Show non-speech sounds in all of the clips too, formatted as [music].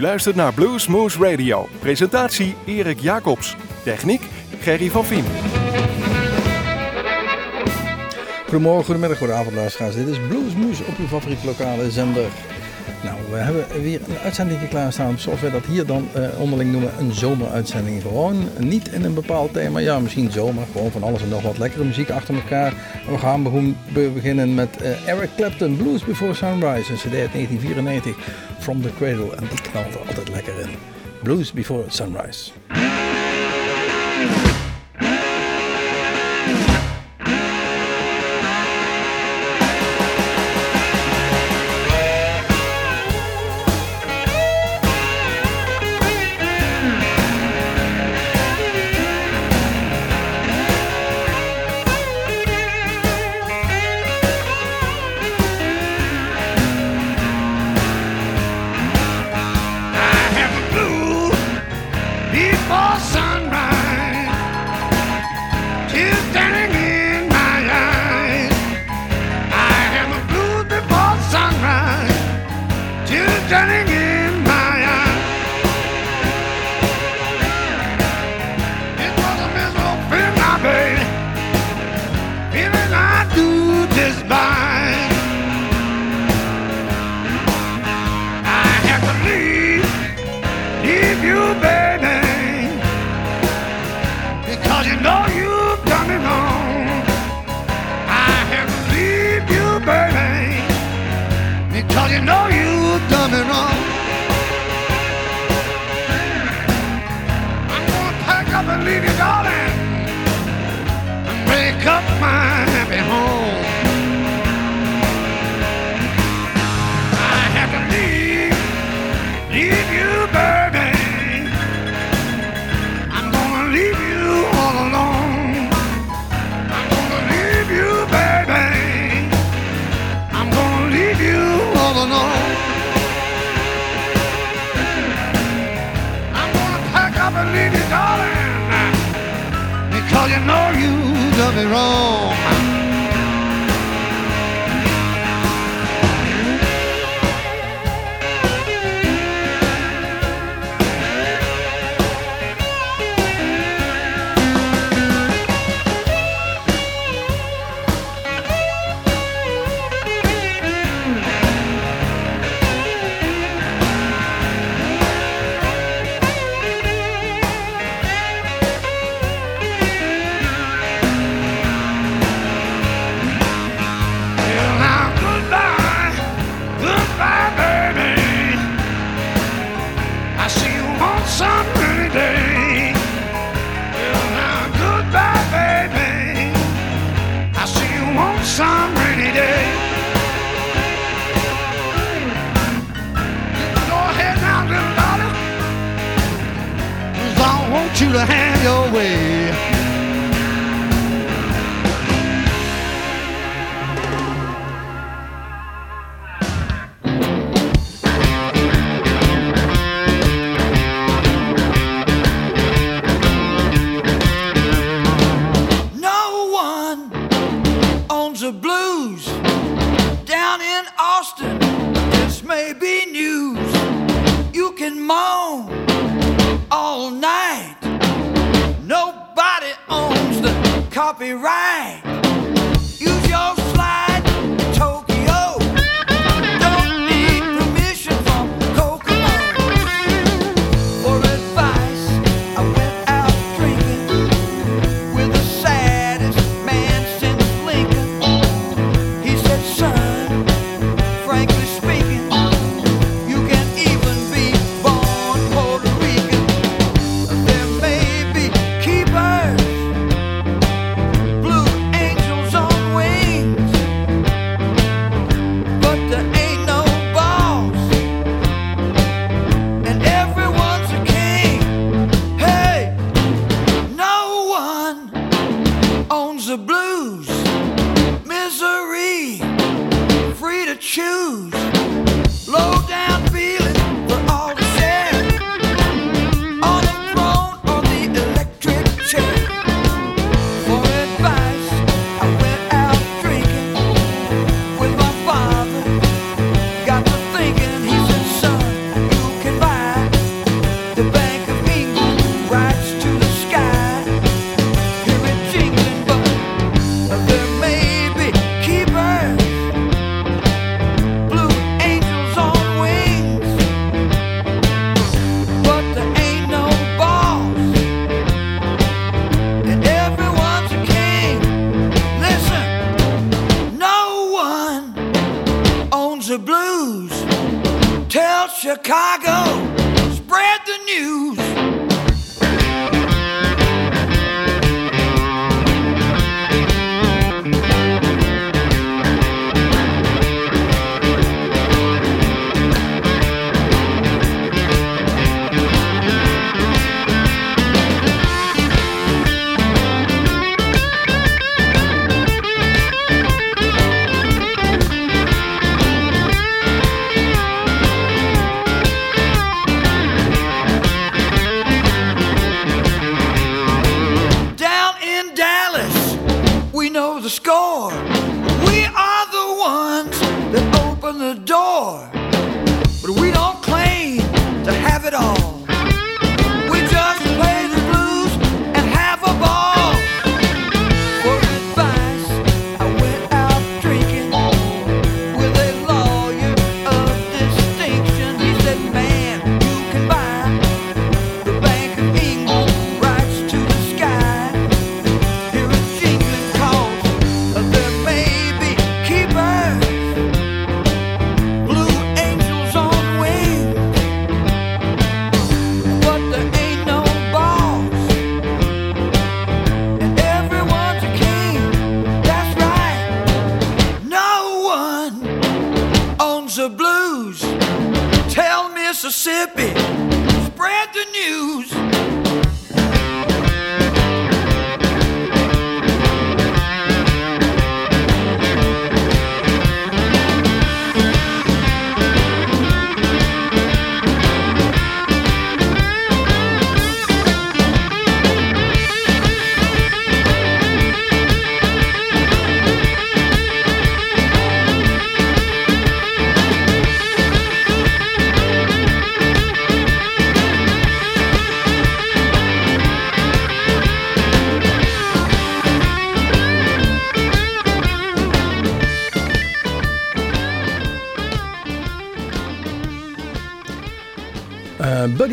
U luistert naar Blues Moose Radio. Presentatie Erik Jacobs. Techniek Gerry van Vien. Goedemorgen, goedemiddag, goedenavond luisteraars. Dit is Blues Moose op uw favoriete lokale zender. Nou, we hebben weer een uitzending klaarstaan, zoals we dat hier dan eh, onderling noemen, een zomeruitzending. Gewoon niet in een bepaald thema, ja misschien zomer, gewoon van alles en nog wat lekkere muziek achter elkaar. We gaan beginnen met eh, Eric Clapton, Blues Before Sunrise, een cd uit 1994, From the Cradle, en die knalde altijd lekker in. Blues Before Sunrise. baby news. You can moan all night. Nobody owns the copyright. Chicago, spread the news. Oh.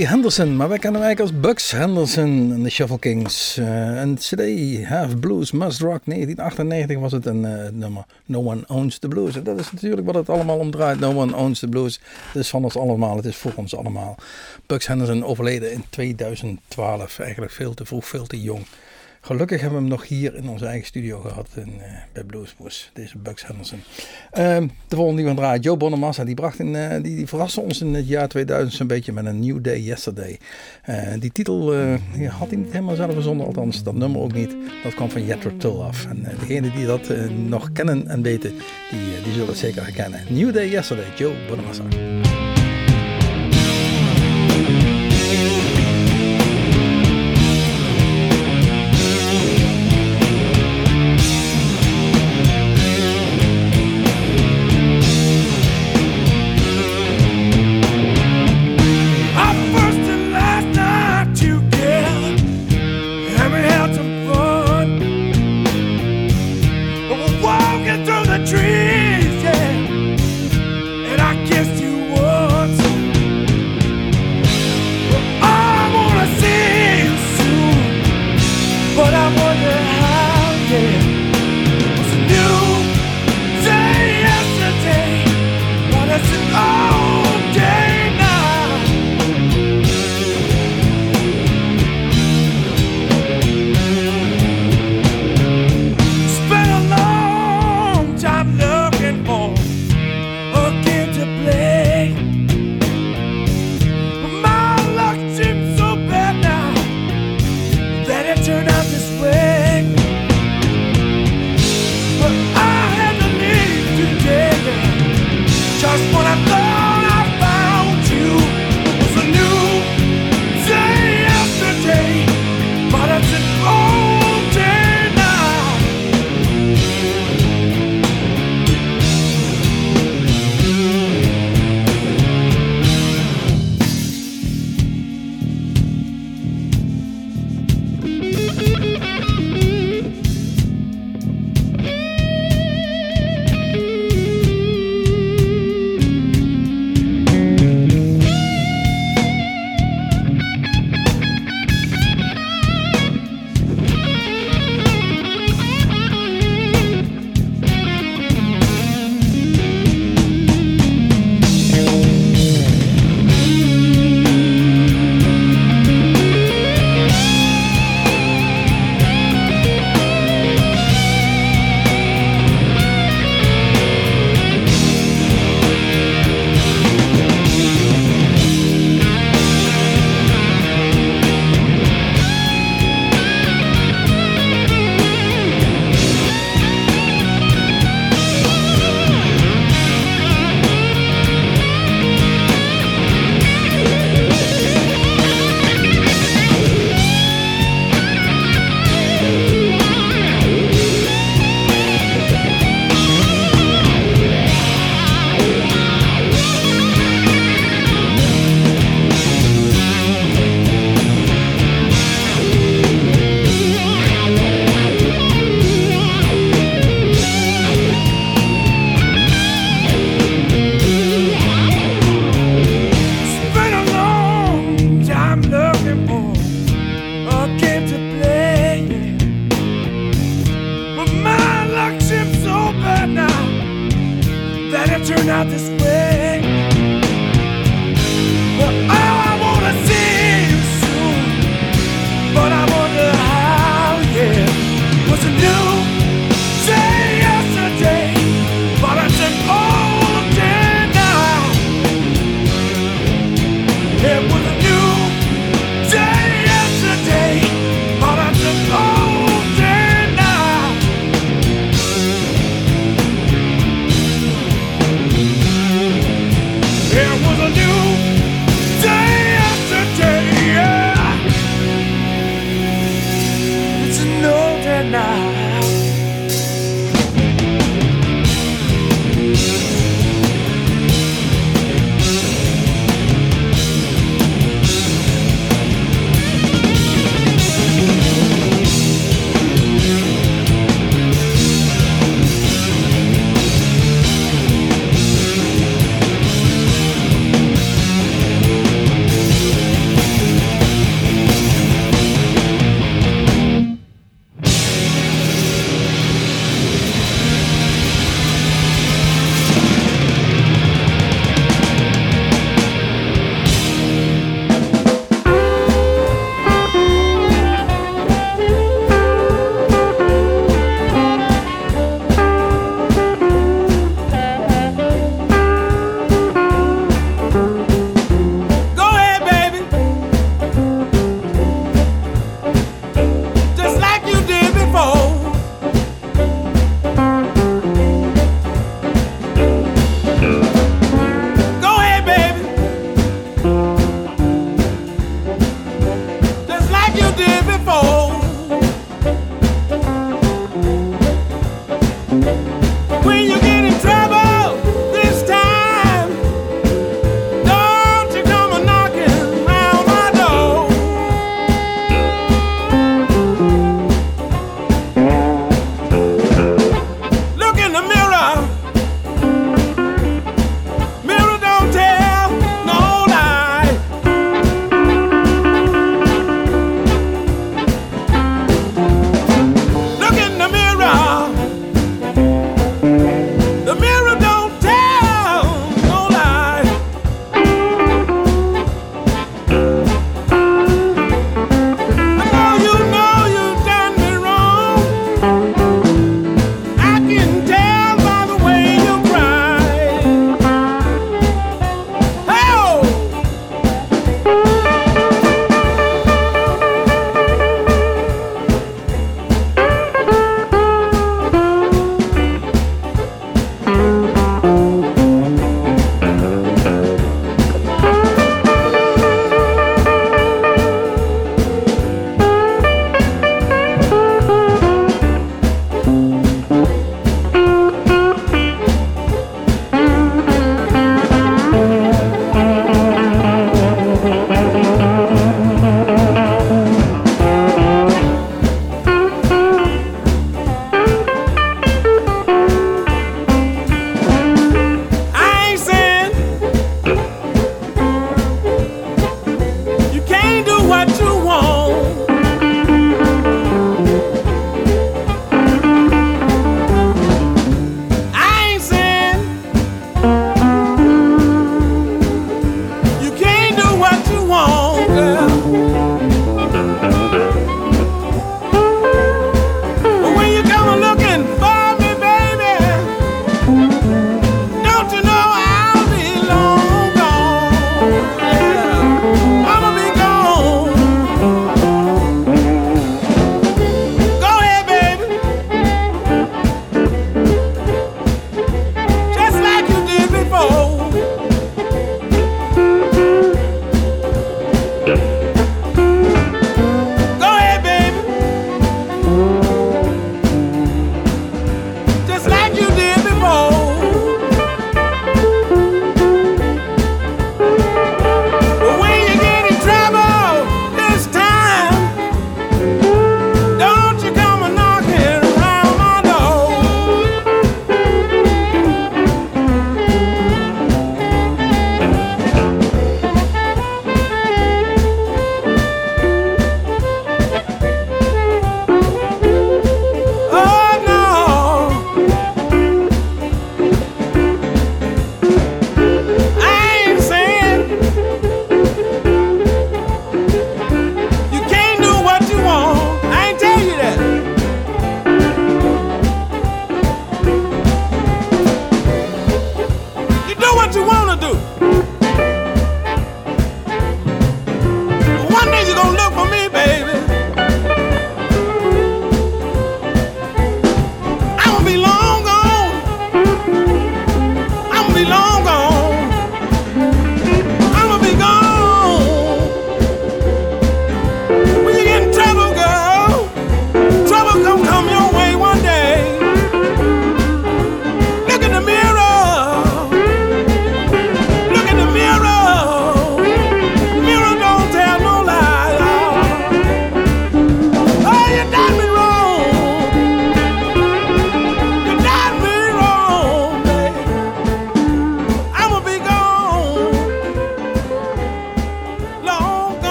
Henderson, maar wij kennen hem eigenlijk als Bugs Henderson en de Shuffle Kings. Eh, een CD, Half Blues, Must Rock, 1998 was het een eh, nummer. No One Owns the Blues. En dat is natuurlijk wat het allemaal om draait. No One Owns the Blues. Het is van ons allemaal, het is voor ons allemaal. Bugs Henderson overleden in 2012, eigenlijk veel te vroeg, veel te jong. Gelukkig hebben we hem nog hier in onze eigen studio gehad in, eh, bij Bluesmoes, deze Bugs Henderson. Ehm, de volgende die we Joe Bonamassa, die, bracht in, eh, die, die verraste ons in het jaar 2000 zo'n beetje met een New Day Yesterday. Eh, die titel had hij niet helemaal zelf verzonnen, althans dat nummer ook niet. Dat kwam van Jethro Tull af. En uh, degenen die dat uh, nog kennen en weten, die, uh, die zullen het zeker herkennen. New Day Yesterday, Joe Bonamassa.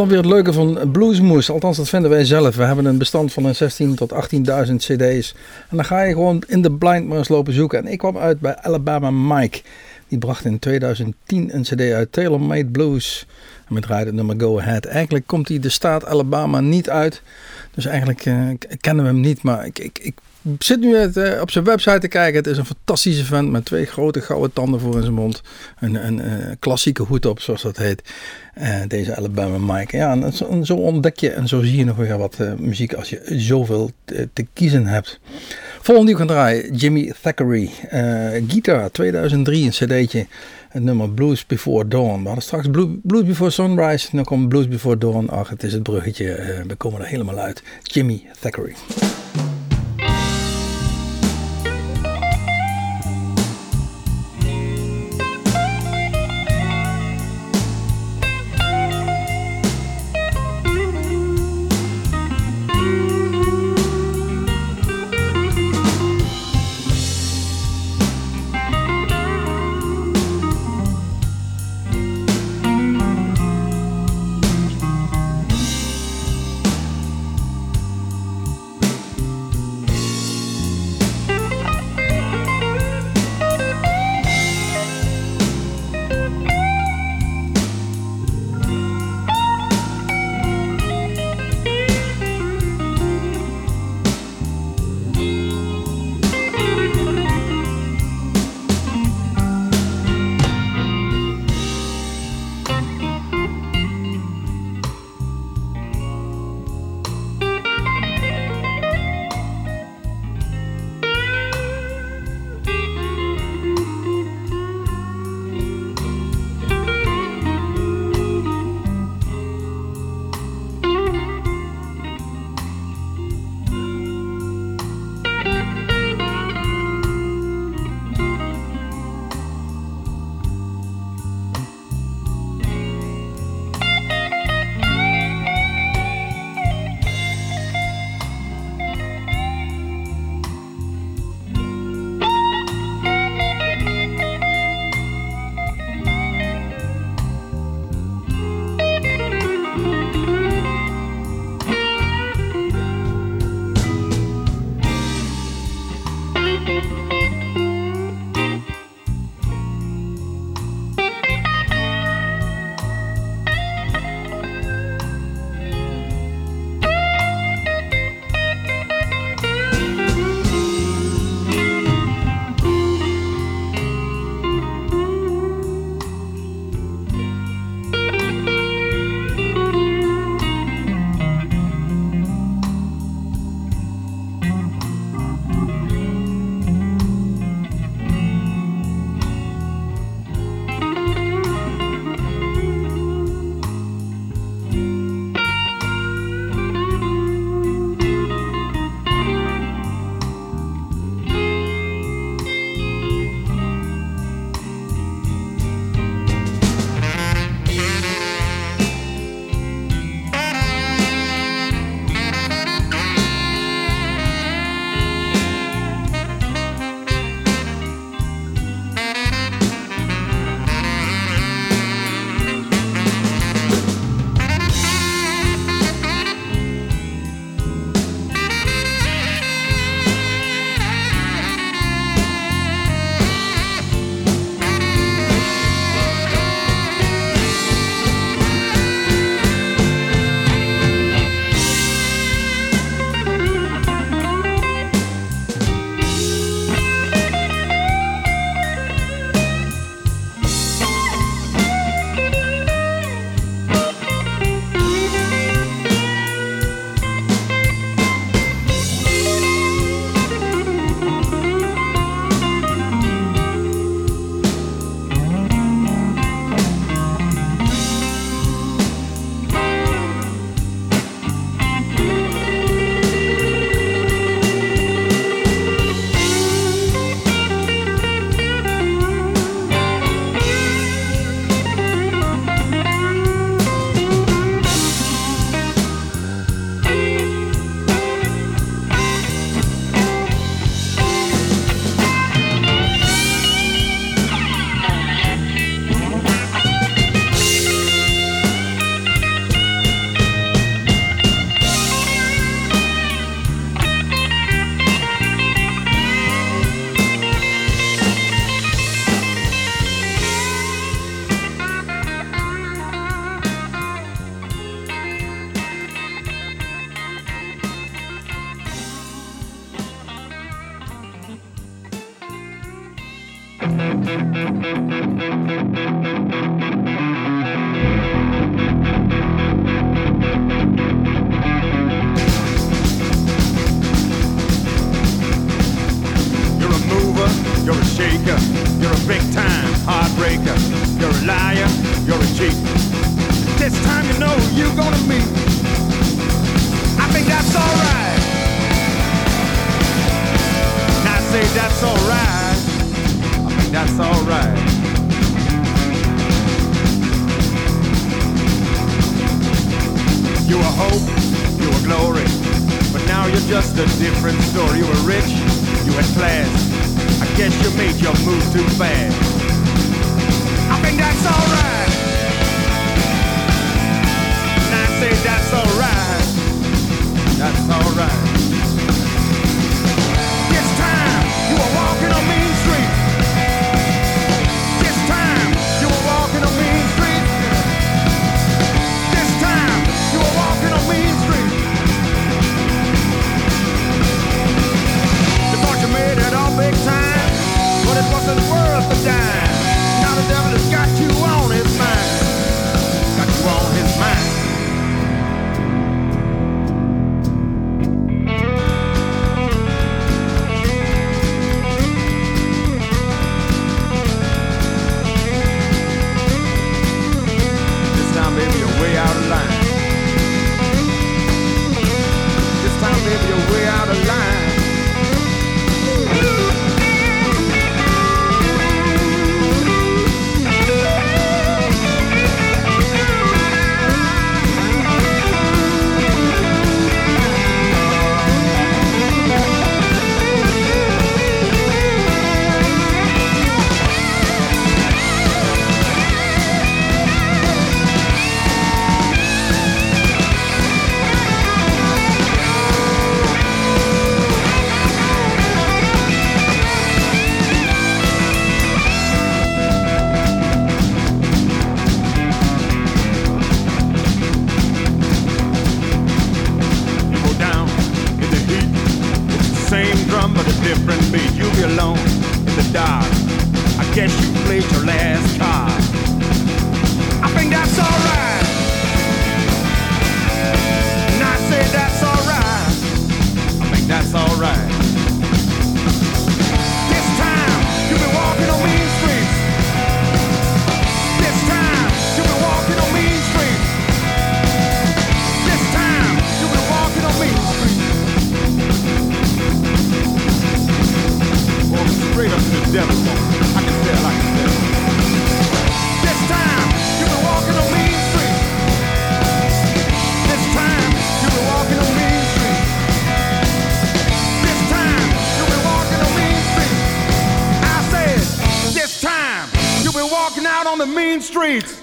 Dan weer het leuke van Bluesmoes. Althans, dat vinden wij zelf. We hebben een bestand van een 16 tot 18.000 cd's. En dan ga je gewoon in de blind maar eens lopen zoeken. En ik kwam uit bij Alabama Mike. Die bracht in 2010 een cd uit, Taylor Made Blues. En met draaide nummer Go Ahead. Eigenlijk komt hij de staat Alabama niet uit. Dus eigenlijk uh, kennen we hem niet. Maar ik, ik, ik zit nu uh, op zijn website te kijken. Het is een fantastische vent met twee grote gouden tanden voor in zijn mond. Een, een klassieke hoed op, zoals dat heet. Uh, deze Alabama Mike. Ja, zo, ontdek je en zo zie je nog weer wat uh, muziek als je zoveel te, kiezen hebt. Volgende die we draaien, Jimmy Thackeray. Guitar 2003, een cd'tje. Het nummer Blues Before Dawn. We hadden straks Blues Before Sunrise. Dan komt Blues Before Dawn. Ach, het is het bruggetje. we komen er helemaal uit. Jimmy Thackeray.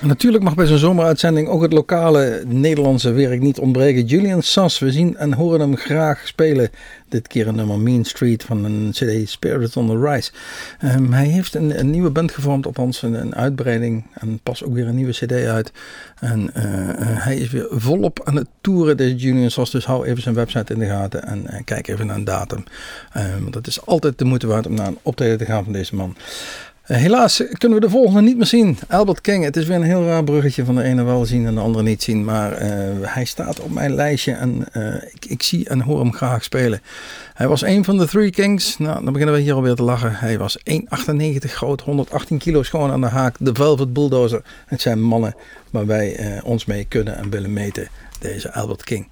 Natuurlijk mag bij zo'n zomeruitzending ook het lokale Nederlandse werk niet ontbreken. Julian Sass, we zien en horen hem graag spelen. Dit keer een nummer Mean Street van een CD Spirit on the Rise. Ehm, hij heeft een, een nieuwe band gevormd, althans een, een uitbreiding. En pas ook weer een nieuwe CD uit. En eh, eh, hij is weer volop aan het toeren, deze Julian Sass. Dus hou even zijn website in de gaten en eh, kijk even naar een datum. Ehm, want het is altijd de moeite waard om naar een optreden te gaan van deze man. Eh, helaas kunnen we de volgende niet meer zien. Albert King, het is weer een heel raar bruggetje van de ene wel zien en de andere niet zien. Maar eh, hij staat op mijn lijstje en eh, ik, ik zie en hoor hem graag spelen. Hij was een van de Three Kings. Nou, dan beginnen we hier alweer te lachen. Hij was 1,98 groot, 118 kilo schoon aan de haak. De Velvet Bulldozer. Het zijn mannen waar wij ons mee kunnen en willen meten. Deze Albert King.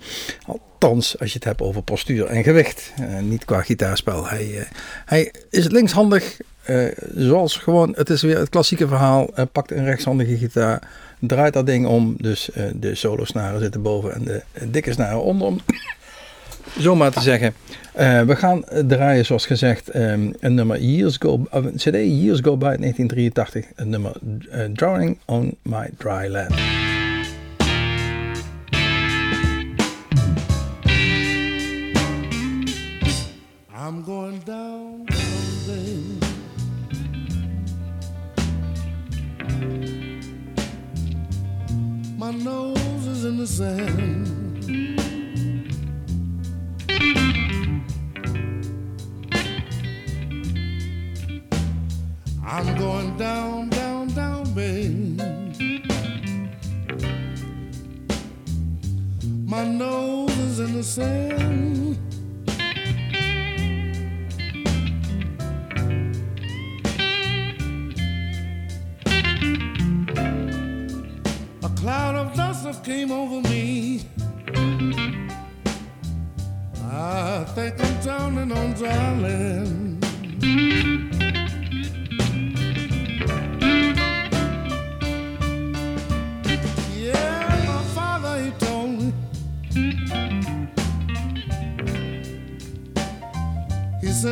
Althans, als je het hebt over postuur en gewicht. Niet qua gitaarspel. Hij, hij is linkshandig. Eh, zoals gewoon, het is weer het klassieke verhaal. Pakt een rechtshandige gitaar. Draait dat ding om. Dus eh, de solo snaren zitten boven en de eh, dikke snaren onder hem. [laughs] Zo maar te zeggen. We gaan draaien, zoals gezegd, ehm, een nummer Years Go, CD Years Go By 1983. Een nummer Drowning on My Dry Land.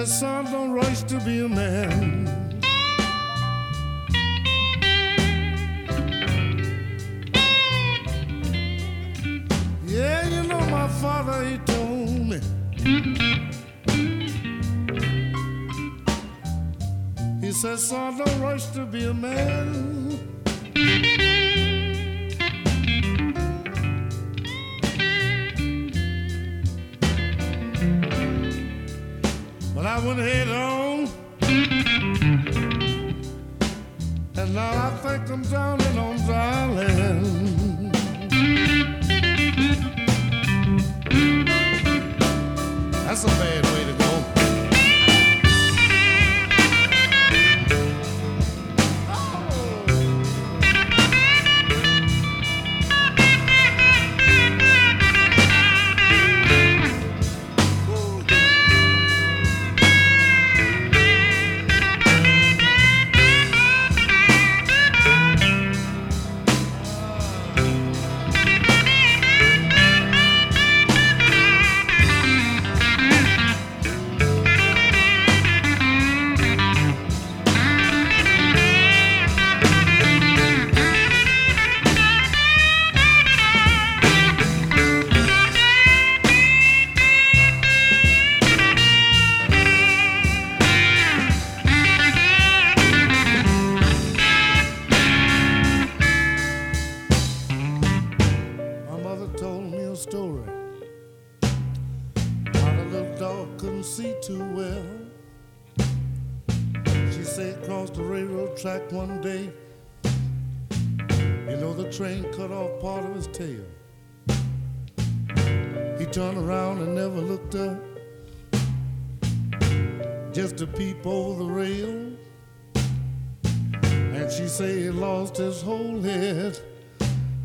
it's something right to be a man.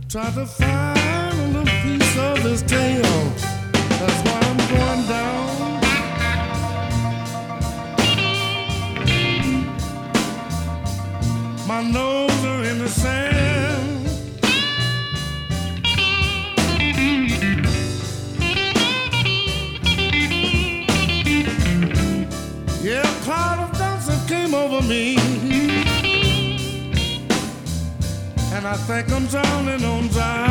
try to find on time.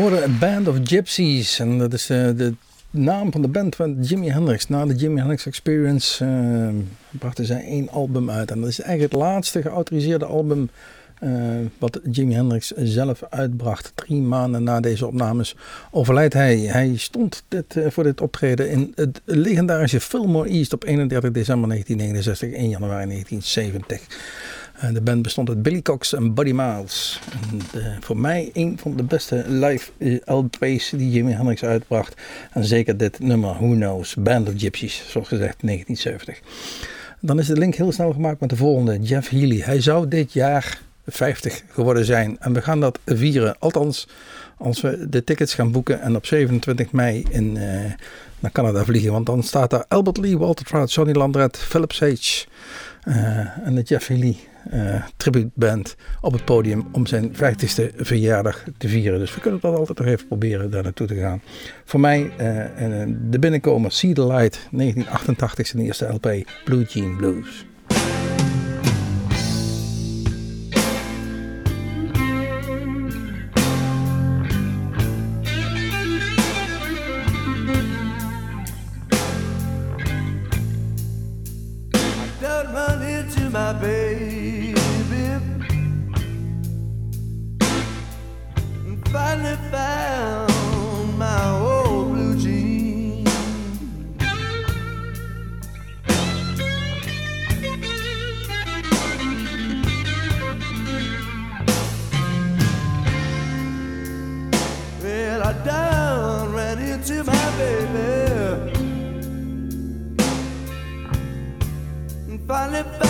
Horen Band of Gypsies. En dat is eh, de naam van de band van Jimi Hendrix. Na de Jimi Hendrix Experience eh, brachten zij één album uit. En dat is eigenlijk het laatste geautoriseerde album eh, wat Jimi Hendrix zelf uitbracht. Drie maanden na deze opnames overlijdt hij. Hij stond dit, voor dit optreden in het legendarische Fillmore East op 31 december 1969, 1 januari 1970. Eh, de band bestond uit Billy Cox en Buddy Miles. En de- voor mij een van de beste live eh, LP's die Jimi Hendrix uitbracht. En zeker dit nummer, Who Knows, Band of Gypsies, zoals gezegd, 1970. Dan is de link heel snel gemaakt met de volgende, Jeff Healy. Hij zou dit jaar 50 geworden zijn. En we gaan dat vieren. Althans, als we de tickets gaan boeken en op 27 mei in, eh, naar Canada vliegen. Want dan staat daar Albert Lee, Walter Trout, Johnny Landret, Philip Sage eh, en de Jeff Healy eh tribute band op het podium om zijn 50ste verjaardag te vieren. Dus we kunnen dat altijd nog even proberen daar naartoe te gaan. Voor mij eh, de binnenkomer See the Light 1988 zijn eerste LP Blue Jean Blues. it back.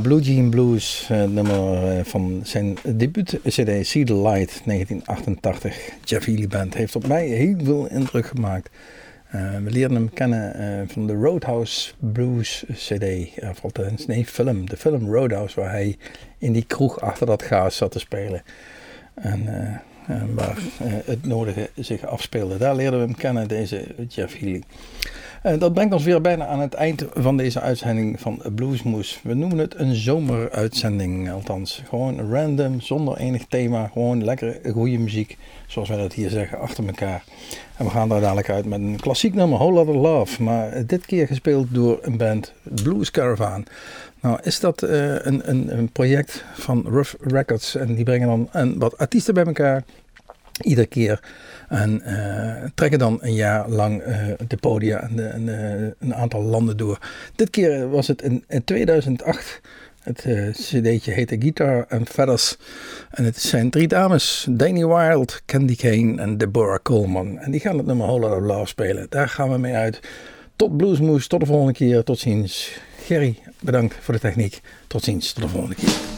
Blue Jean Blues, eh, eh, van zijn debuut-cd See the Light 1988. Jeff Healy Band heeft op mij heel veel indruk gemaakt. Eh, we leerden hem kennen van de Roadhouse Blues CD, of althans, nee, film. De film Roadhouse, waar hij in die kroeg achter dat gaas zat te spelen. En waar het nodige zich afspeelde. Daar leerden we hem kennen, deze Jeff Healy. En dat brengt ons weer bijna aan het eind van deze uitzending van Bluesmoes. We noemen het een zomeruitzending, althans. Gewoon random, zonder enig thema. Gewoon lekkere, goede muziek, zoals wij dat hier zeggen, achter elkaar. En we gaan daar dadelijk uit met een klassiek nummer, Whole Lotta Love. Maar dit keer gespeeld door een band, Blues Caravan. Nou, is dat uh, een, een, een project van Rough Records. En die brengen dan een, wat artiesten bij elkaar. Iedere keer. En uh, trekken dan een jaar lang uh, de podia en, de, en uh, een aantal landen door. Dit keer was het in, in 2008. Het cd'tje heette Guitar and Feathers. En het zijn drie dames. Danny Wild, Candy Kane en Deborah Coleman. En die gaan het nummer Whole Lotta Love spelen. Daar gaan we mee uit. tot Bluesmoes. Tot de volgende keer. Tot ziens. Gerry, bedankt voor de techniek. Tot ziens. Tot de volgende keer.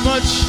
much.